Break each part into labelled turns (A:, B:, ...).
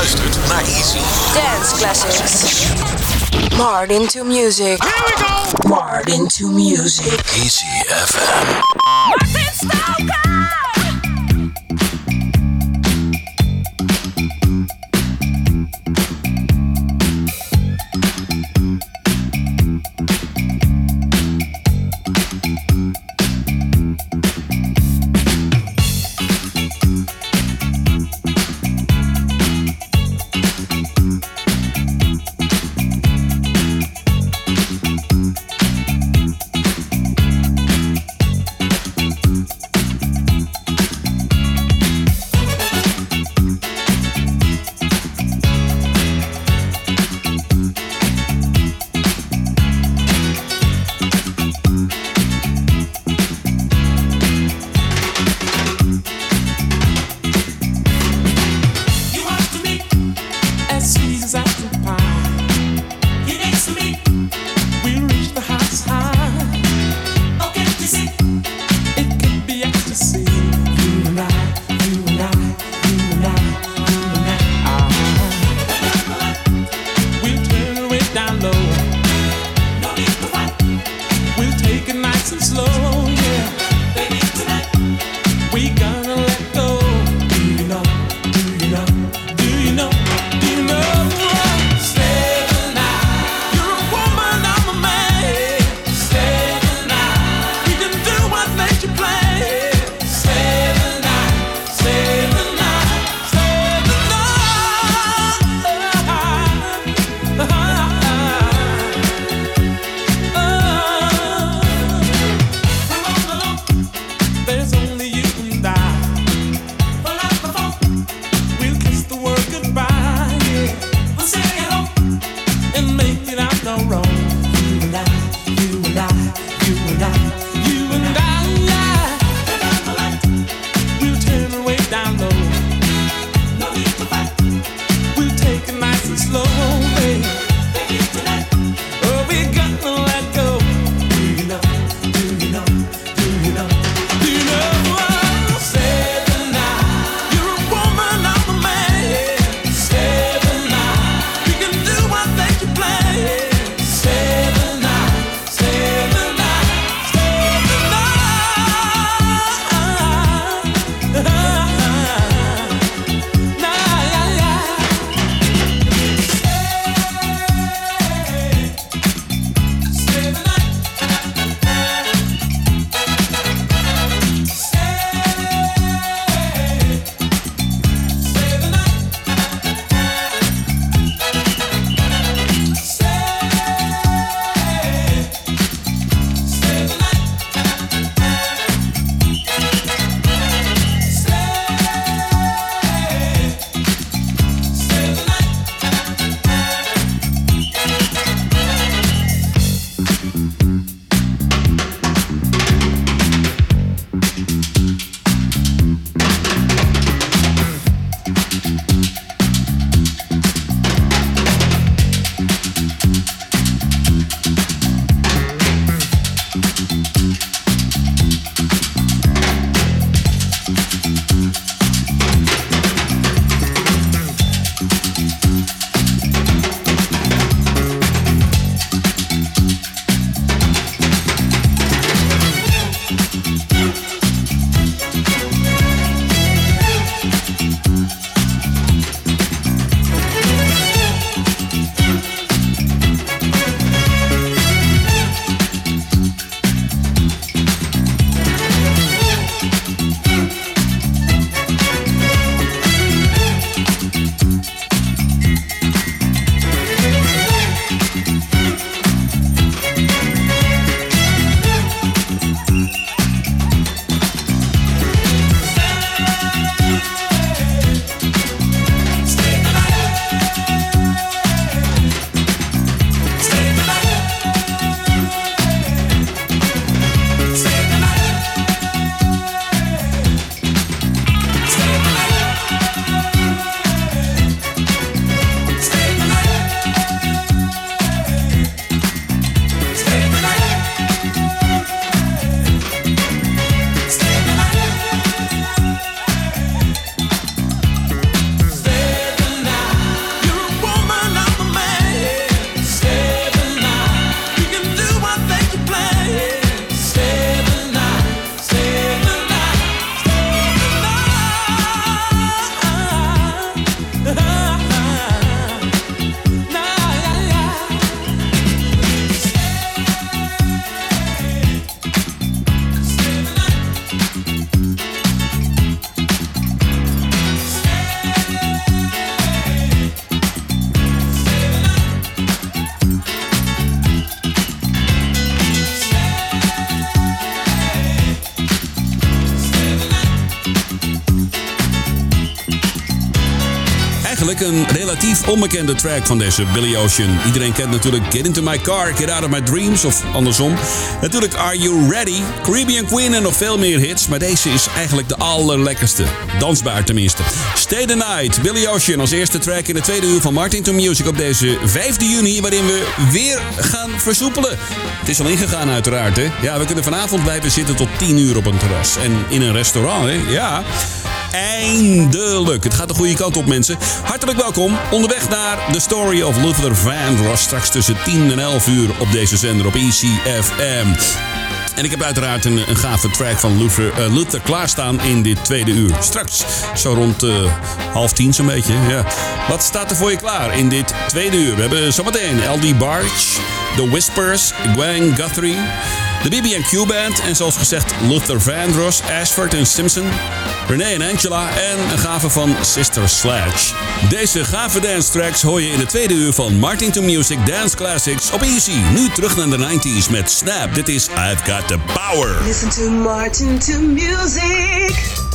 A: luistert naar Easy.
B: Dance classics. Martin to music.
A: Here we go.
B: Martin to music.
A: Easy FM.
B: Martin Stoker!
C: Een relatief onbekende track van deze Billy Ocean. Iedereen kent natuurlijk Get Into My Car, Get Out of My Dreams of andersom. Natuurlijk Are You Ready, Caribbean Queen en nog veel meer hits. Maar deze is eigenlijk de allerlekkerste. Dansbaar tenminste. Stay the Night, Billy Ocean als eerste track in de tweede uur van Martin to Music op deze 5 juni. Waarin we weer gaan versoepelen. Het is al ingegaan uiteraard hè. Ja, we kunnen vanavond blijven zitten tot 10 uur op een terras. En in een restaurant hè. Ja. Eindelijk. Het gaat de goede kant op, mensen. Hartelijk welkom. Onderweg naar The Story of Luther Vandross. Straks tussen 10 en 11 uur op deze zender op ECFM. En ik heb uiteraard een, een gave track van Luther, uh, Luther klaarstaan in dit tweede uur. Straks, zo rond uh, half tien zo'n beetje. Ja. Wat staat er voor je klaar in dit tweede uur? We hebben zometeen LD Barge, The Whispers, Gwen Guthrie... De BB&Q Band en zoals gezegd Luther Vandross, Ashford en Simpson, Renee en Angela en een gave van Sister Sledge. Deze gave dance tracks hoor je in de tweede uur van Martin to Music Dance Classics op Easy. Nu terug naar de 90s met Snap. Dit is I've Got the Power.
D: Listen to Martin to Music.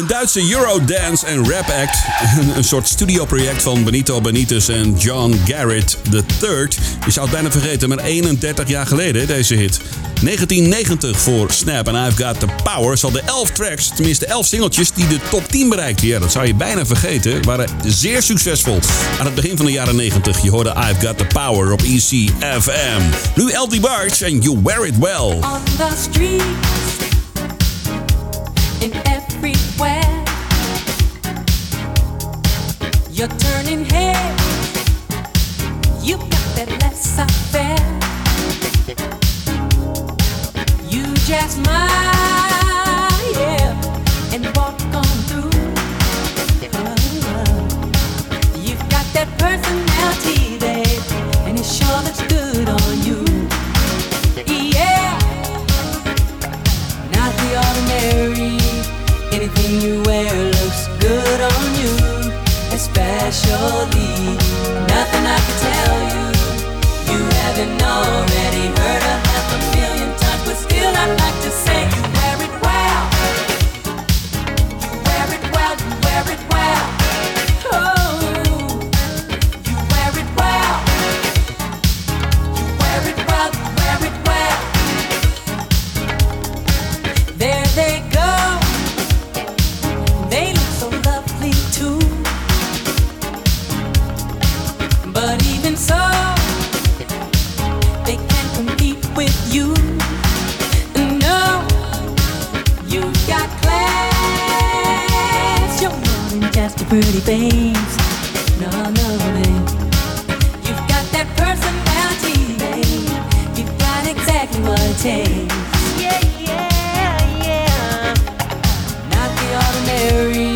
C: Duitse Eurodance en rap act. Een soort studioproject van Benito Benitez en John Garrett III. Je zou het bijna vergeten, maar 31 jaar geleden deze hit. 1990 voor Snap en I've Got The Power zal de 11 tracks, tenminste 11 singeltjes die de top 10 bereikten. Ja, dat zou je bijna vergeten, waren zeer succesvol. Aan het begin van de jaren 90, je hoorde I've Got The Power op ECFM. Nu LD Barge en You Wear It Well.
E: on the streets You're turning heads. You got that laissez-faire. You just smile, especially nothing you got class. You're more than just a pretty face. No, no, babe. You've got that personality, babe. You've got exactly what it takes. Yeah, yeah, yeah. Not the ordinary.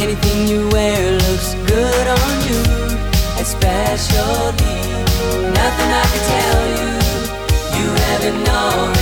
E: Anything you wear looks good on you, especially nothing I can tell you. You haven't already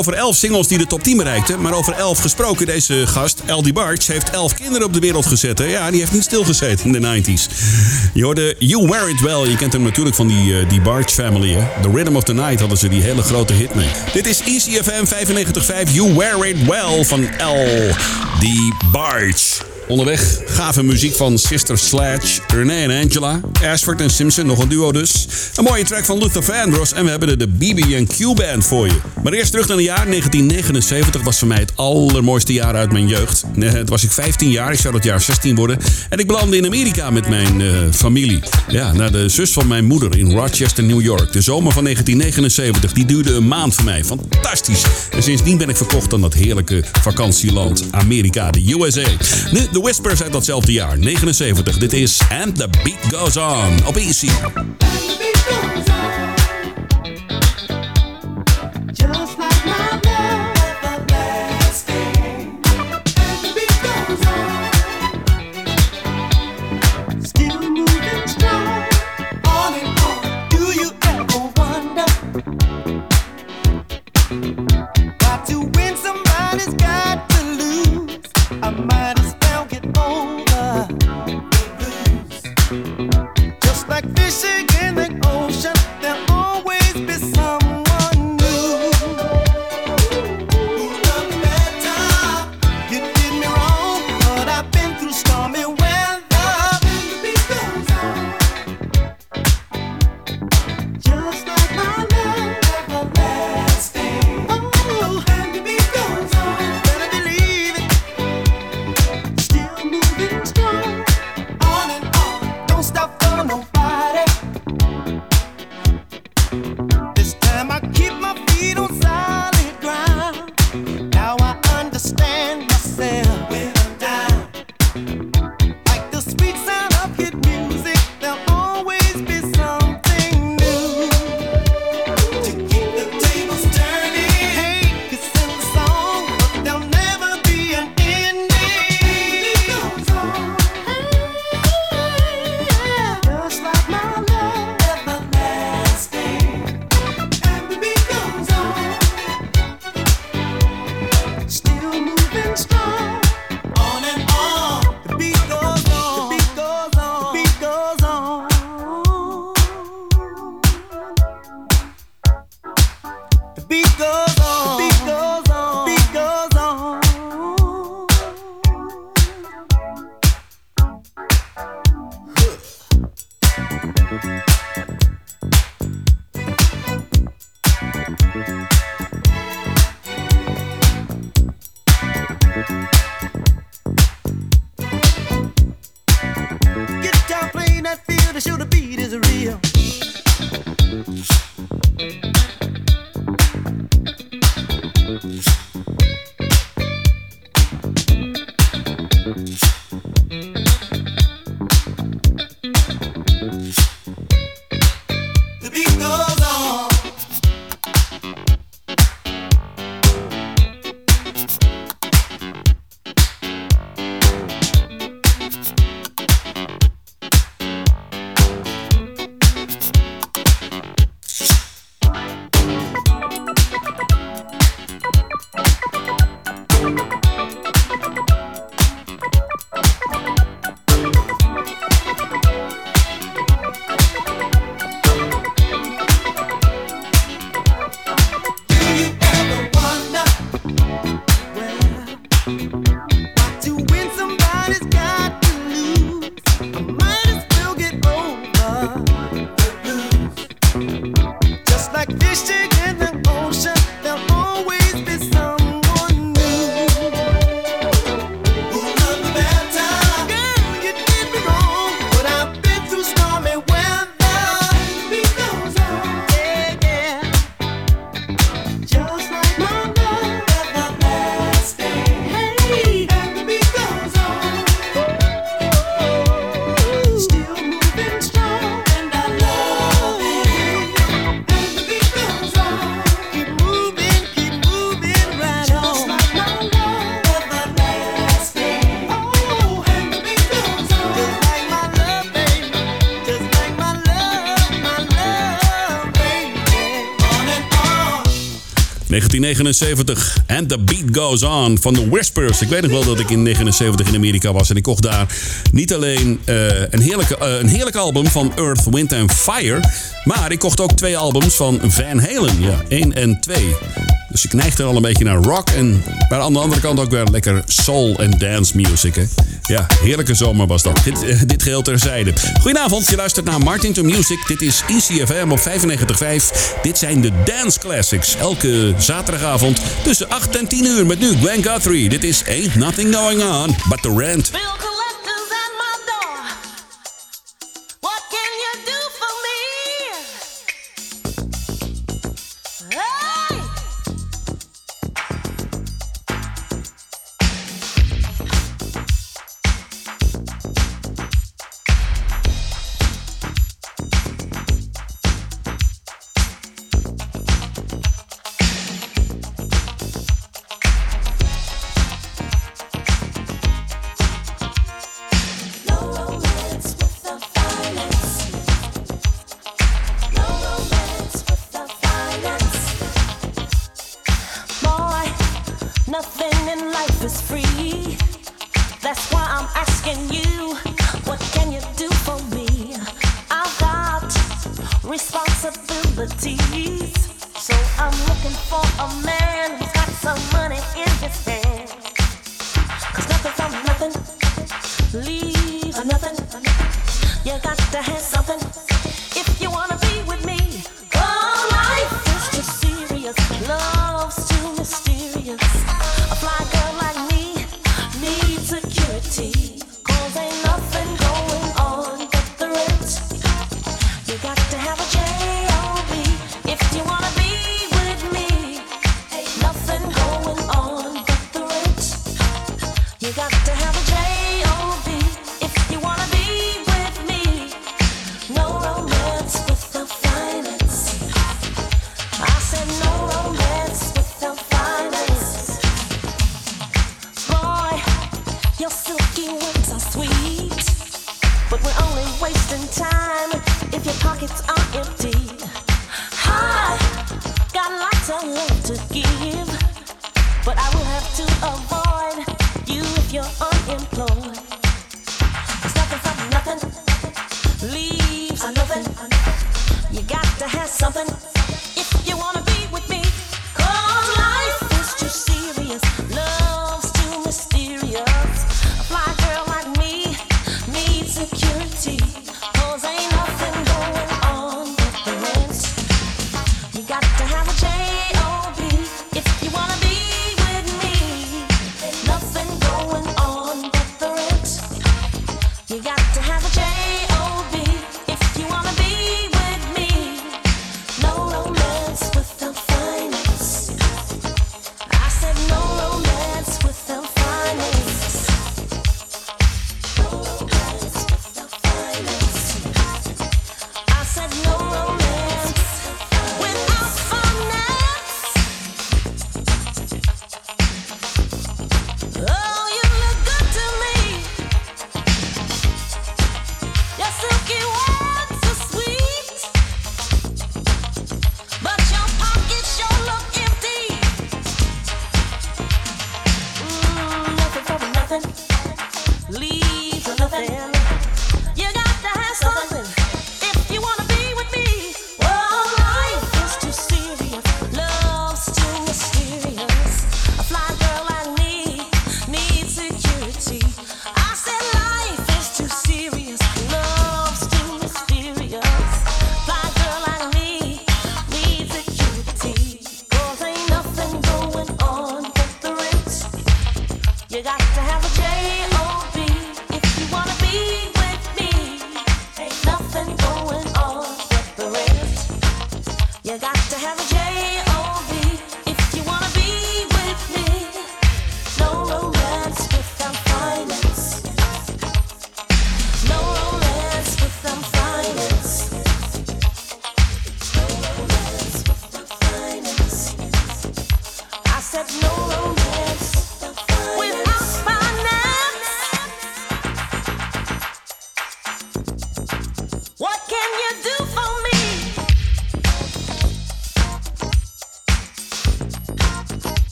F: over 11 singles die de top 10 bereikten. Maar over 11 gesproken, deze gast, L.D. Barge, heeft 11 kinderen op de wereld gezet. Hè? Ja, die heeft niet stilgezeten in de 90s. Je hoorde You Wear It Well. Je kent hem natuurlijk van die, uh, die family. Hè? The Rhythm of the Night hadden ze die hele grote hit mee. Dit is Easy FM 95.5 You Wear It Well van L.D. Barge. Onderweg gave muziek van Sister Sledge, Renee en Angela, Ashford en Simpson, nog een duo dus. Een mooie track van Luther Vandross en we hebben de BB&Q Band voor je. Maar eerst terug naar het jaar 1979 was voor mij het allermooiste jaar uit mijn jeugd. Het was ik 15 jaar, ik zou dat jaar 16 worden. En ik belandde in Amerika met mijn uh, familie. Ja, naar de zus van mijn moeder in Rochester, New York. De zomer van 1979, die duurde een maand voor mij. Fantastisch. En sindsdien ben ik verkocht aan dat heerlijke vakantieland Amerika, de USA. Whispers uit datzelfde jaar, 79. Dit is And the Beat Goes On op Easy.
G: 1979. And the Beat Goes On van de Whispers. Ik weet nog wel dat ik in 79 in Amerika was. En ik kocht daar niet alleen eh, een, heerlijke, eh, een heerlijk album van Earth, Wind and Fire. Maar ik kocht ook twee albums van Van Halen. Ja, 1 en 2. Dus ik neigde al een beetje naar rock. En, maar aan de andere kant ook weer lekker soul en dance music. Hè? Ja, heerlijke zomer was dat. Dit, eh, dit geheel terzijde. Goedenavond, je luistert naar Martin to Music. Dit is ECFM op 95.5. Dit zijn de Dance Classics. Elke zaterdagavond tussen 8 en 10 uur met nu Gwen Guthrie. Dit is Ain't Nothing Going On But The Rent.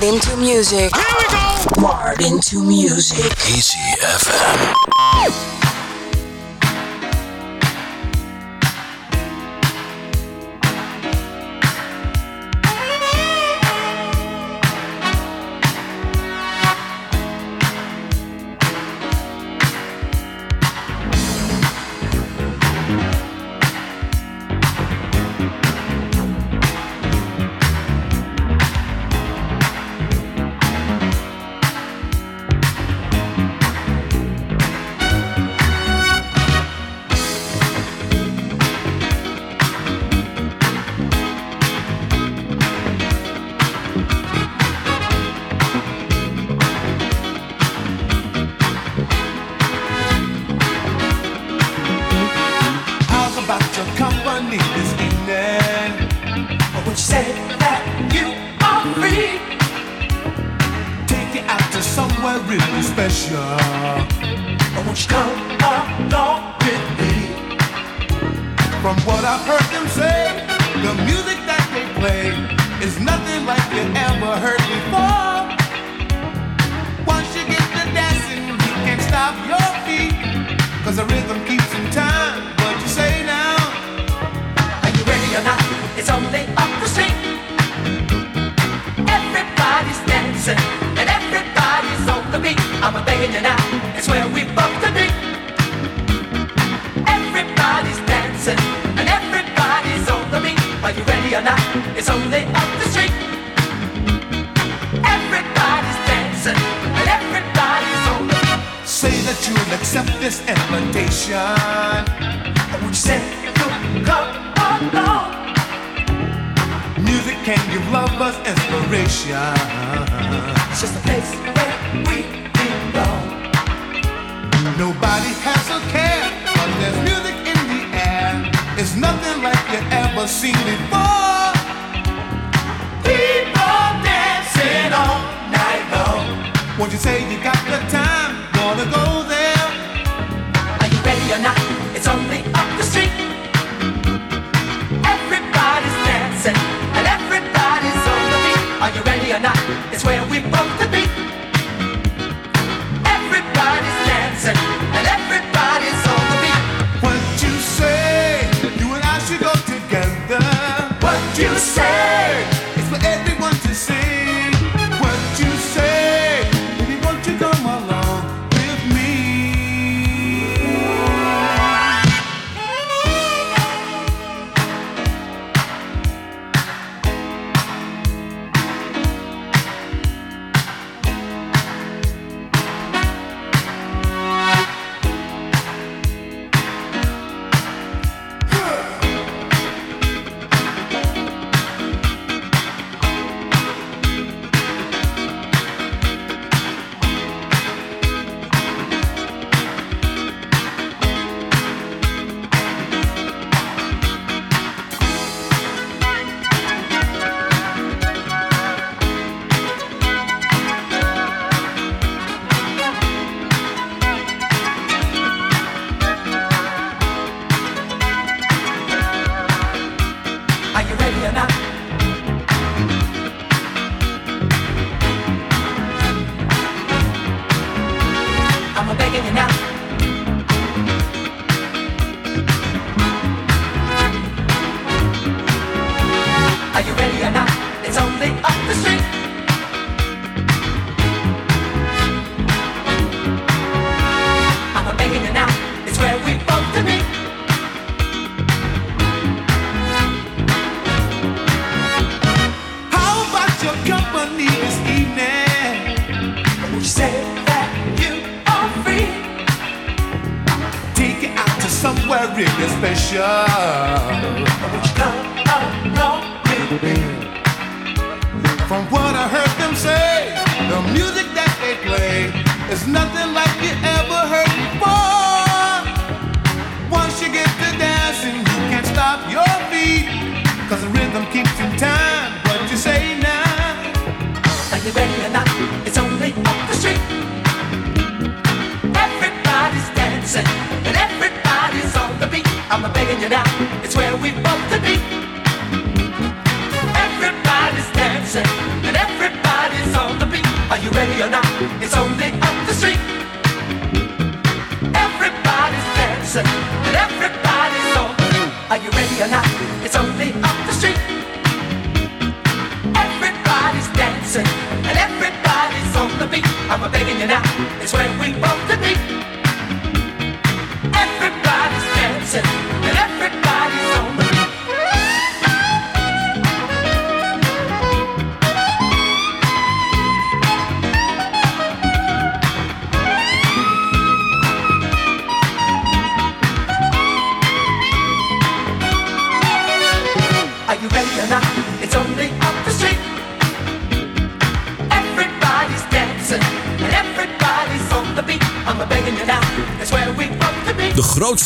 B: Wired into music. Here we go. Into music.
H: KCFM. that you'll accept this invitation.
I: And would you say, come, come along?
H: Music can give lovers inspiration.
I: It's just a place where we belong.
H: Nobody has a care, but there's music in the air. It's nothing like you ever seen before.
I: People dancing all night long.
H: Won't you say you got the time? Gonna go
I: we both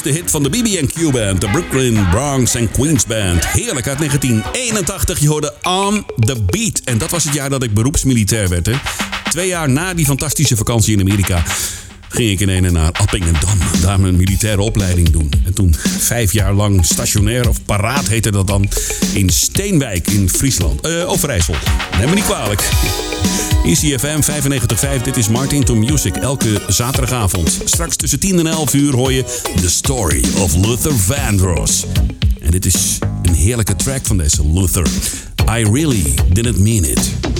J: de hit van de BB&Q Band, de Brooklyn, Bronx en Queens Band. Heerlijk uit 1981, je hoorde On The Beat. En dat was het jaar dat ik beroepsmilitair werd, hè. Twee jaar na die fantastische vakantie in Amerika ging ik in naar Appingedam. Daar mijn militaire opleiding doen. En toen vijf jaar lang stationair, of paraat heette dat dan, in Steenwijk in Friesland. Eh, uh, Overijssel. Neem me niet kwalijk. ICFM 95.5, dit is Martin to Music. Elke zaterdagavond. Straks tussen 10 en 11 uur hoor je The Story of Luther Vandross. En dit is een heerlijke track van deze Luther. I really didn't mean it.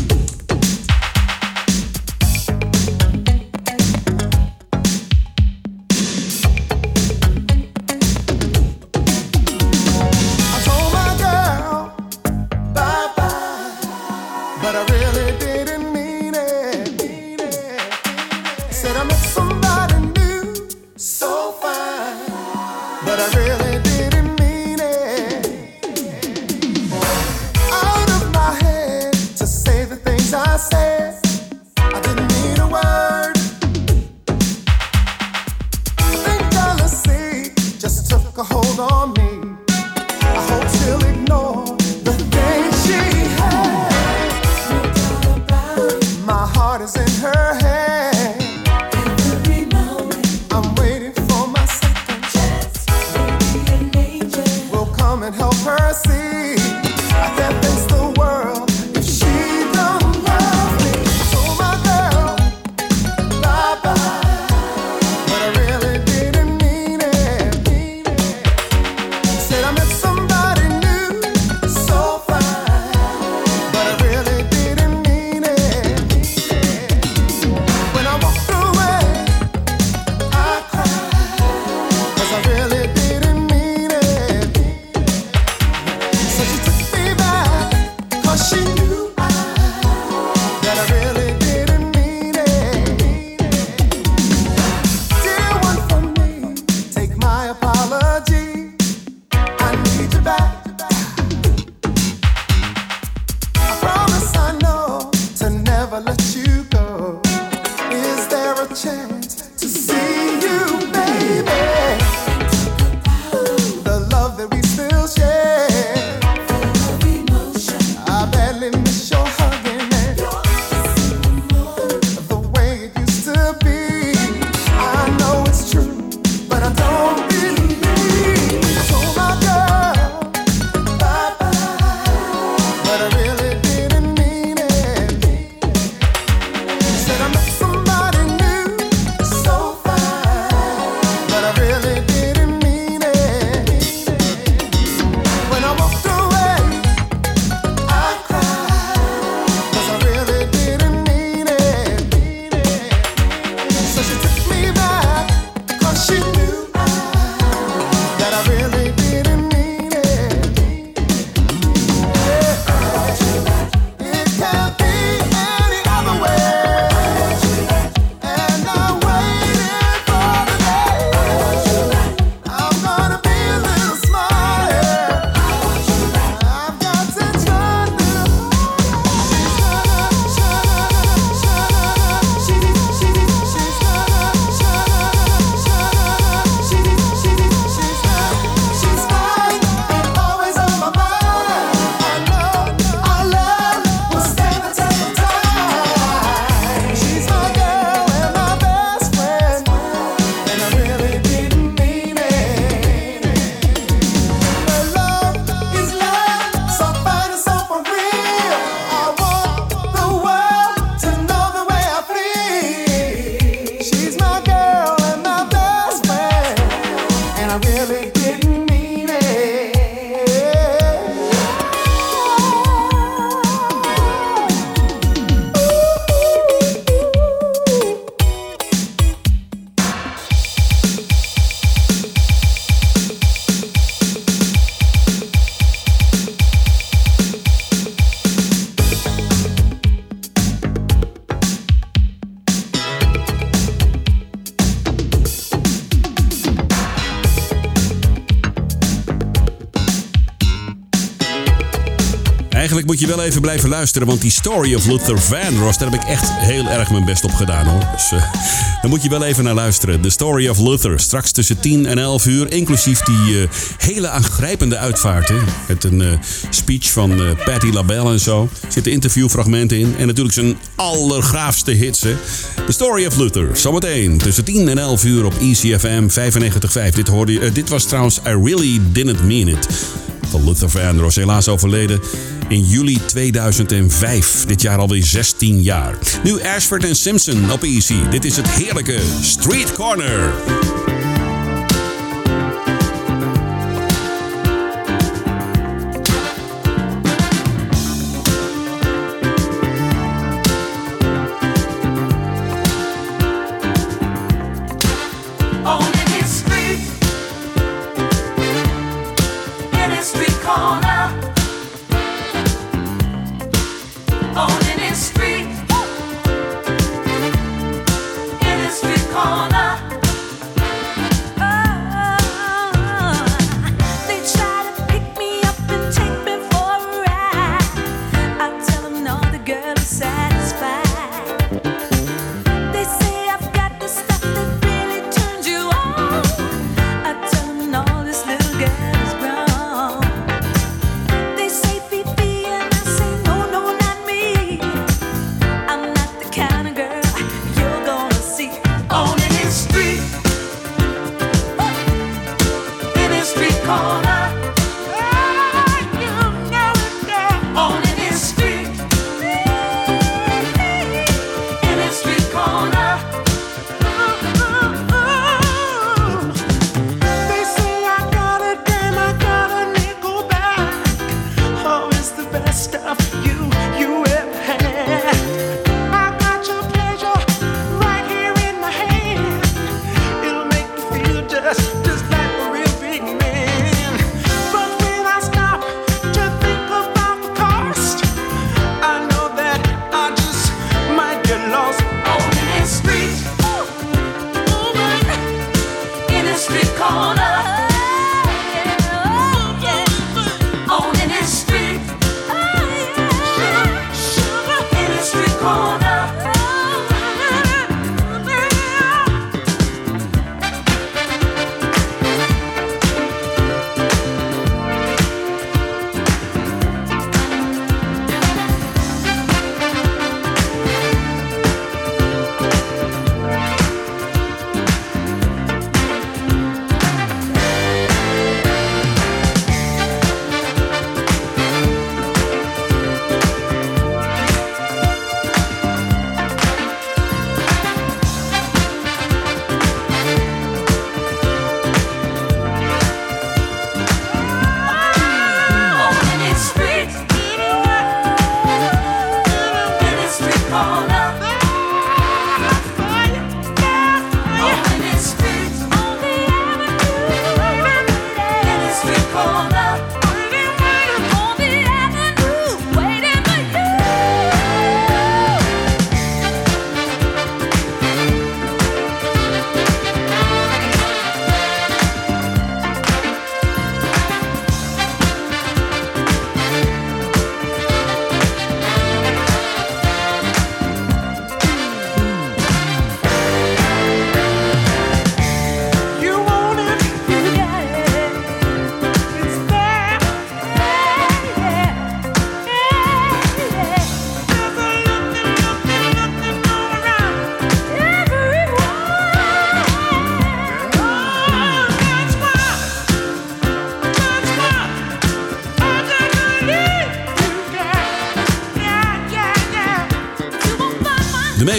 C: Eigenlijk moet je wel even blijven luisteren, want die Story of Luther Vandross, daar heb ik echt heel erg mijn best op gedaan hoor. Dus uh, daar moet je wel even naar luisteren. The Story of Luther, straks tussen 10 en 11 uur, inclusief die uh, hele aangrijpende uitvaart. Hè. Met een uh, speech van Patti LaBelle en zo. Er zitten interviewfragmenten in en natuurlijk zijn allergraafste hits. Hè. The Story of Luther, zometeen tussen 10 en 11 uur op ECFM 95.5. Dit, hoorde je, dit was trouwens I Really Didn't Mean It Luther Vandross, helaas overleden in juli 2005. Dit jaar alweer 16 jaar. Nu Ashford en Simpson op Easy. Dit is het heerlijke Street Corner.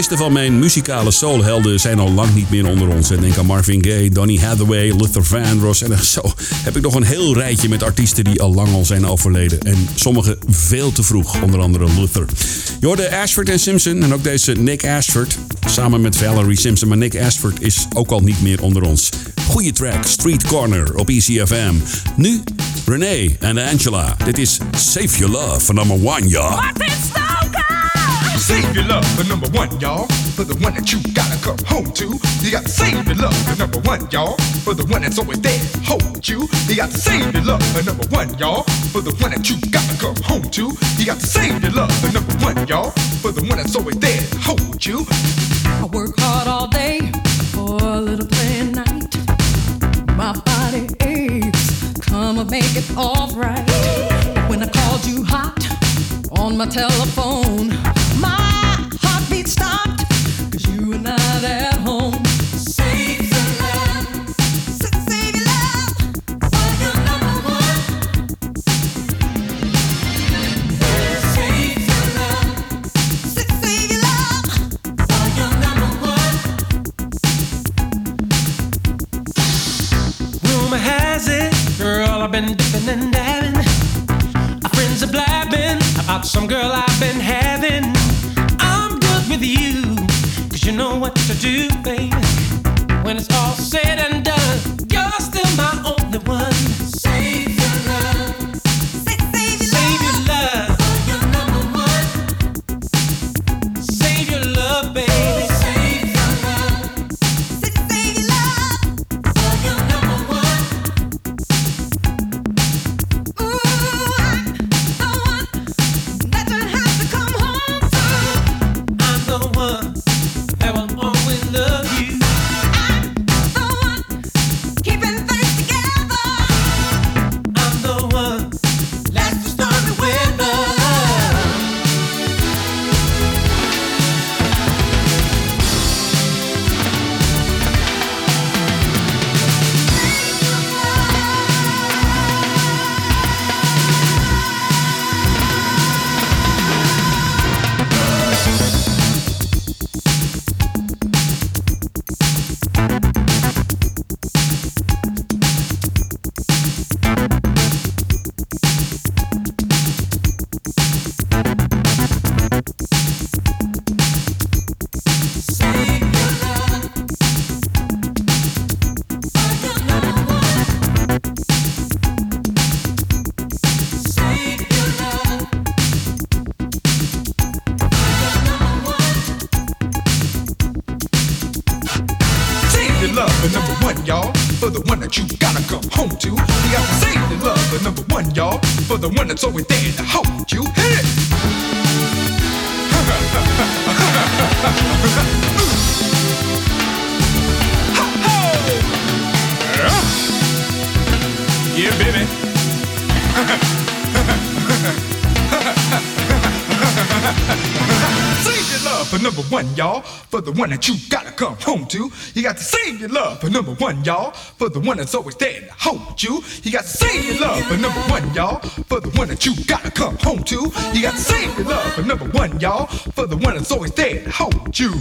C: Meeste van mijn muzikale soulhelden zijn al lang niet meer onder ons. Denk aan Marvin Gaye, Donny Hathaway, Luther Vandross. En zo heb ik nog een heel rijtje met artiesten die al lang al zijn overleden. En sommige veel te vroeg, onder andere Luther. Je hoorde Ashford en Simpson en ook deze Nick Ashford. Samen met Valerie Simpson. Maar Nick Ashford is ook al niet meer onder ons. Goeie track, Street Corner op ECFM. Nu Renee en Angela. Dit is Save Your Love van nummer one, ja.
K: Save your love for number one, y'all. For the one that you gotta come home to. You got to save your love for number one, y'all. For the one that's always there, hold you. You got to save your love for number one, y'all. For the one that you gotta come home to. You got to save your love for number one, y'all. For the one that's always there, hold you.
L: I work hard all day for a little play at night. My body aches, come and make it alright. When I called you hot on my telephone, stopped, cause you were not at home. Save
M: That's
K: always there to hold you. Hit it! Yeah, baby. Save your love for number one, y'all. For the one that you gotta come home to. You got to save your love for number one, y'all. For the one that's always there to hold you. You got to save your love for number one, y'all. For the one that you gotta come home to. You got to save your love for number one, y'all. For the one that's always there to hold you.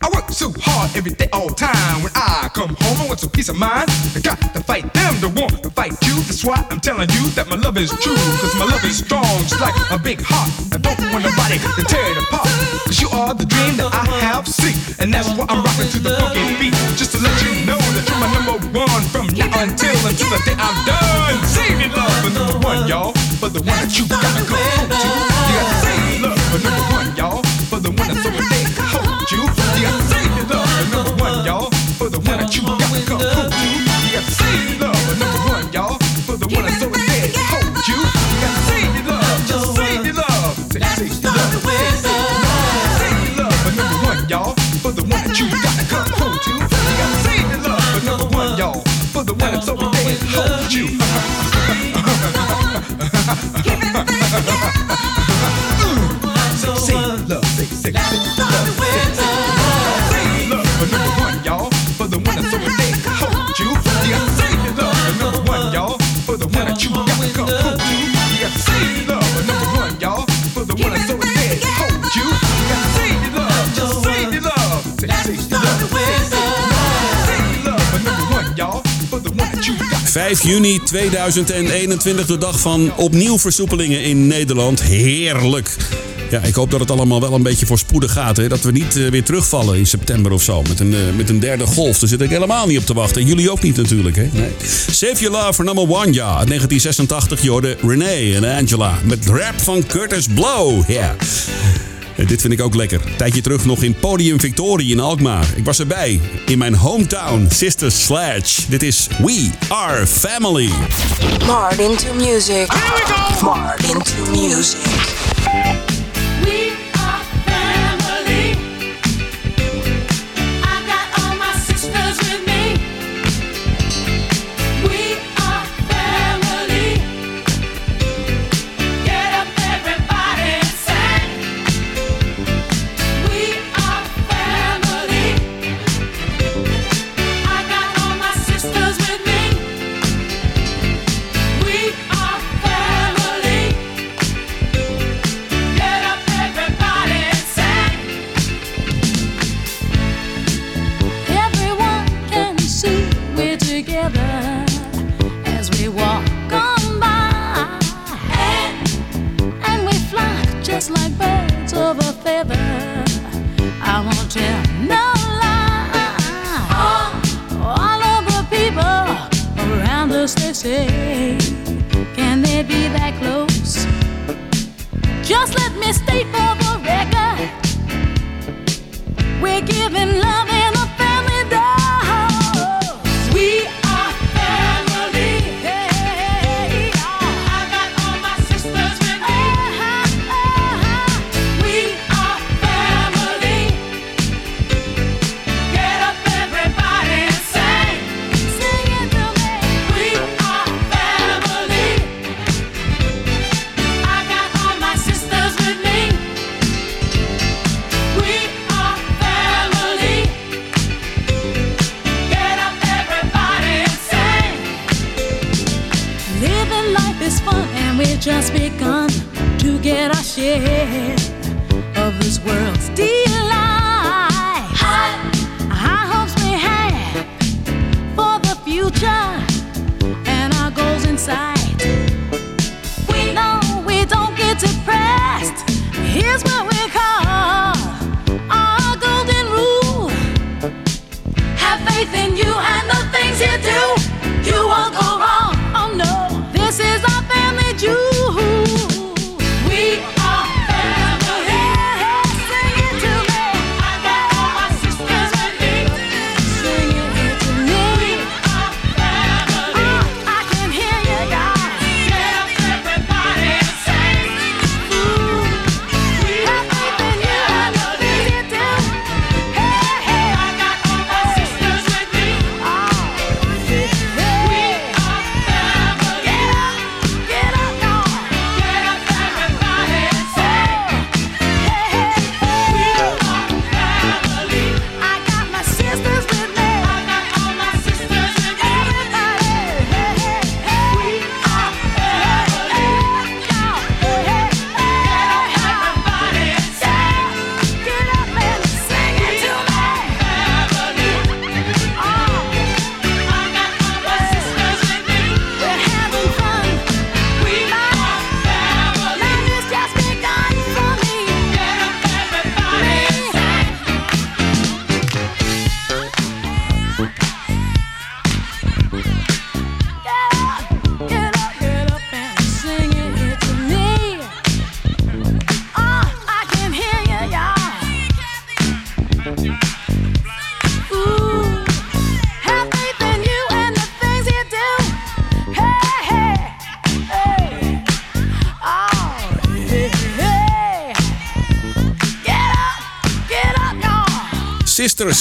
K: I work so hard every day, all time. When I come home, I want some peace of mind. I got to fight them to want to fight you. That's why I'm telling you that my love is true. Cause my love is strong, just like a big heart. I don't want nobody to tear it apart. Cause you are the dream that I have seen. And that's why I'm rocking to the funky beat. Just to let you know that you're my number one from now until until the day I'm done. Save your love for number one, y'all. For the one that you gotta home to. You gotta save your love for number one, y'all. For the one that's there to hold you. You gotta save your love for number one, y'all. For the one that you gotta home to. You gotta save your love for number one, y'all. For the one that's there to hold you. You gotta save your love, just save your love. Say, save your love. Save your love for number one, y'all. For the one that you gotta Yeah.
C: 5 juni 2021, de dag van opnieuw versoepelingen in Nederland. Heerlijk. Ja, ik hoop dat het allemaal wel een beetje voorspoedig gaat. Hè? Dat we niet eh, weer terugvallen in september of zo. Met een, eh, met een derde golf. Daar zit ik helemaal niet op te wachten. En jullie ook niet natuurlijk. Hè? Save Your Love for number one, ja. Uit 1986 je hoorde Renee en Angela. Met rap van Curtis Blow. Ja. Dit vind ik ook lekker. Tijdje terug nog in Podium Victorie in Alkmaar. Ik was erbij. In mijn hometown, Sister Sledge. Dit is We Are Family.
B: Martin to music. Here we go. Martin to music.
E: Together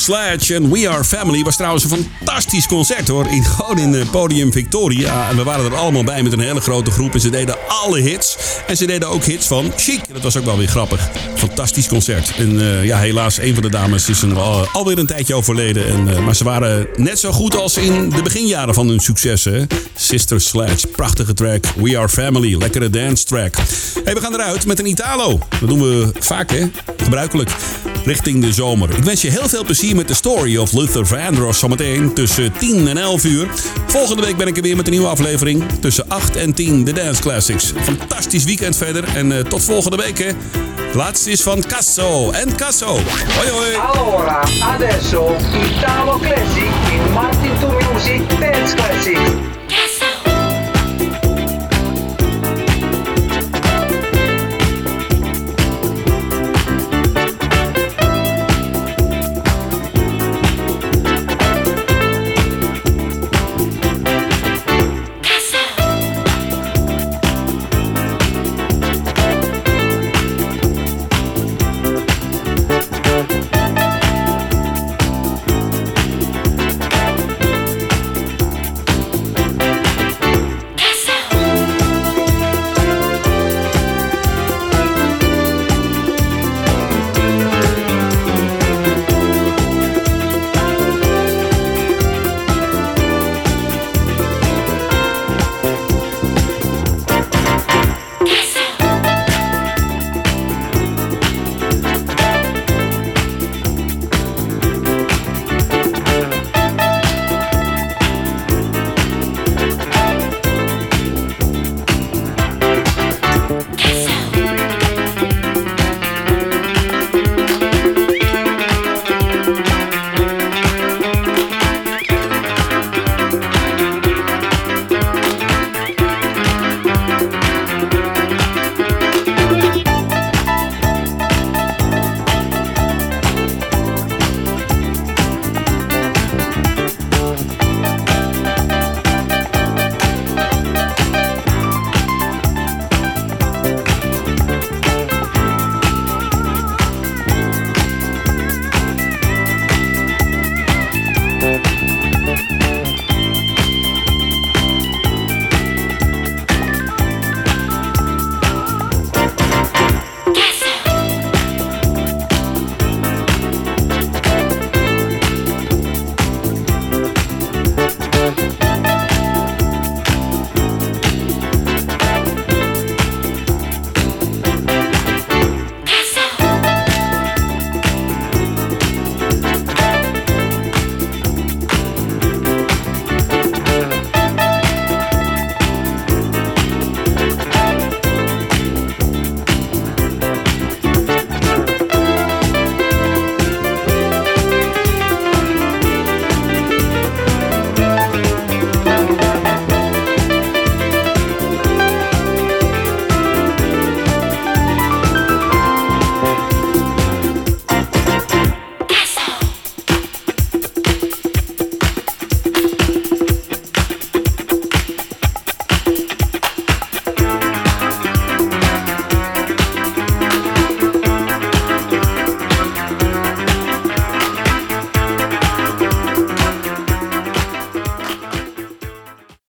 C: Sledge en We Are Family was trouwens een fantastisch concert hoor. In, gewoon in het Podium Victoria. En we waren er allemaal bij met een hele grote groep. En ze deden alle hits. En ze deden ook hits van Chic. Dat was ook wel weer grappig. Fantastisch concert. En eh, ja, helaas, een van de dames is er al, alweer een tijdje overleden. En, eh, maar ze waren net zo goed als in de beginjaren van hun successen. Sister Sledge, prachtige track. We Are Family, lekkere dance track. Hey, we gaan eruit met een Italo. Dat doen we vaak hè, gebruikelijk. Richting de zomer. Ik wens je heel veel plezier met de story of Luther Vandross zometeen tussen 10 en 11 uur. Volgende week ben ik er weer met een nieuwe aflevering. Tussen 8 en 10 de Dance Classics. Fantastisch weekend verder en eh, tot volgende week hè. Laatste is van Casso en Casso. Hoi hoi.
N: Allora, adesso Italo Classic in Martin to Music Dance Classics.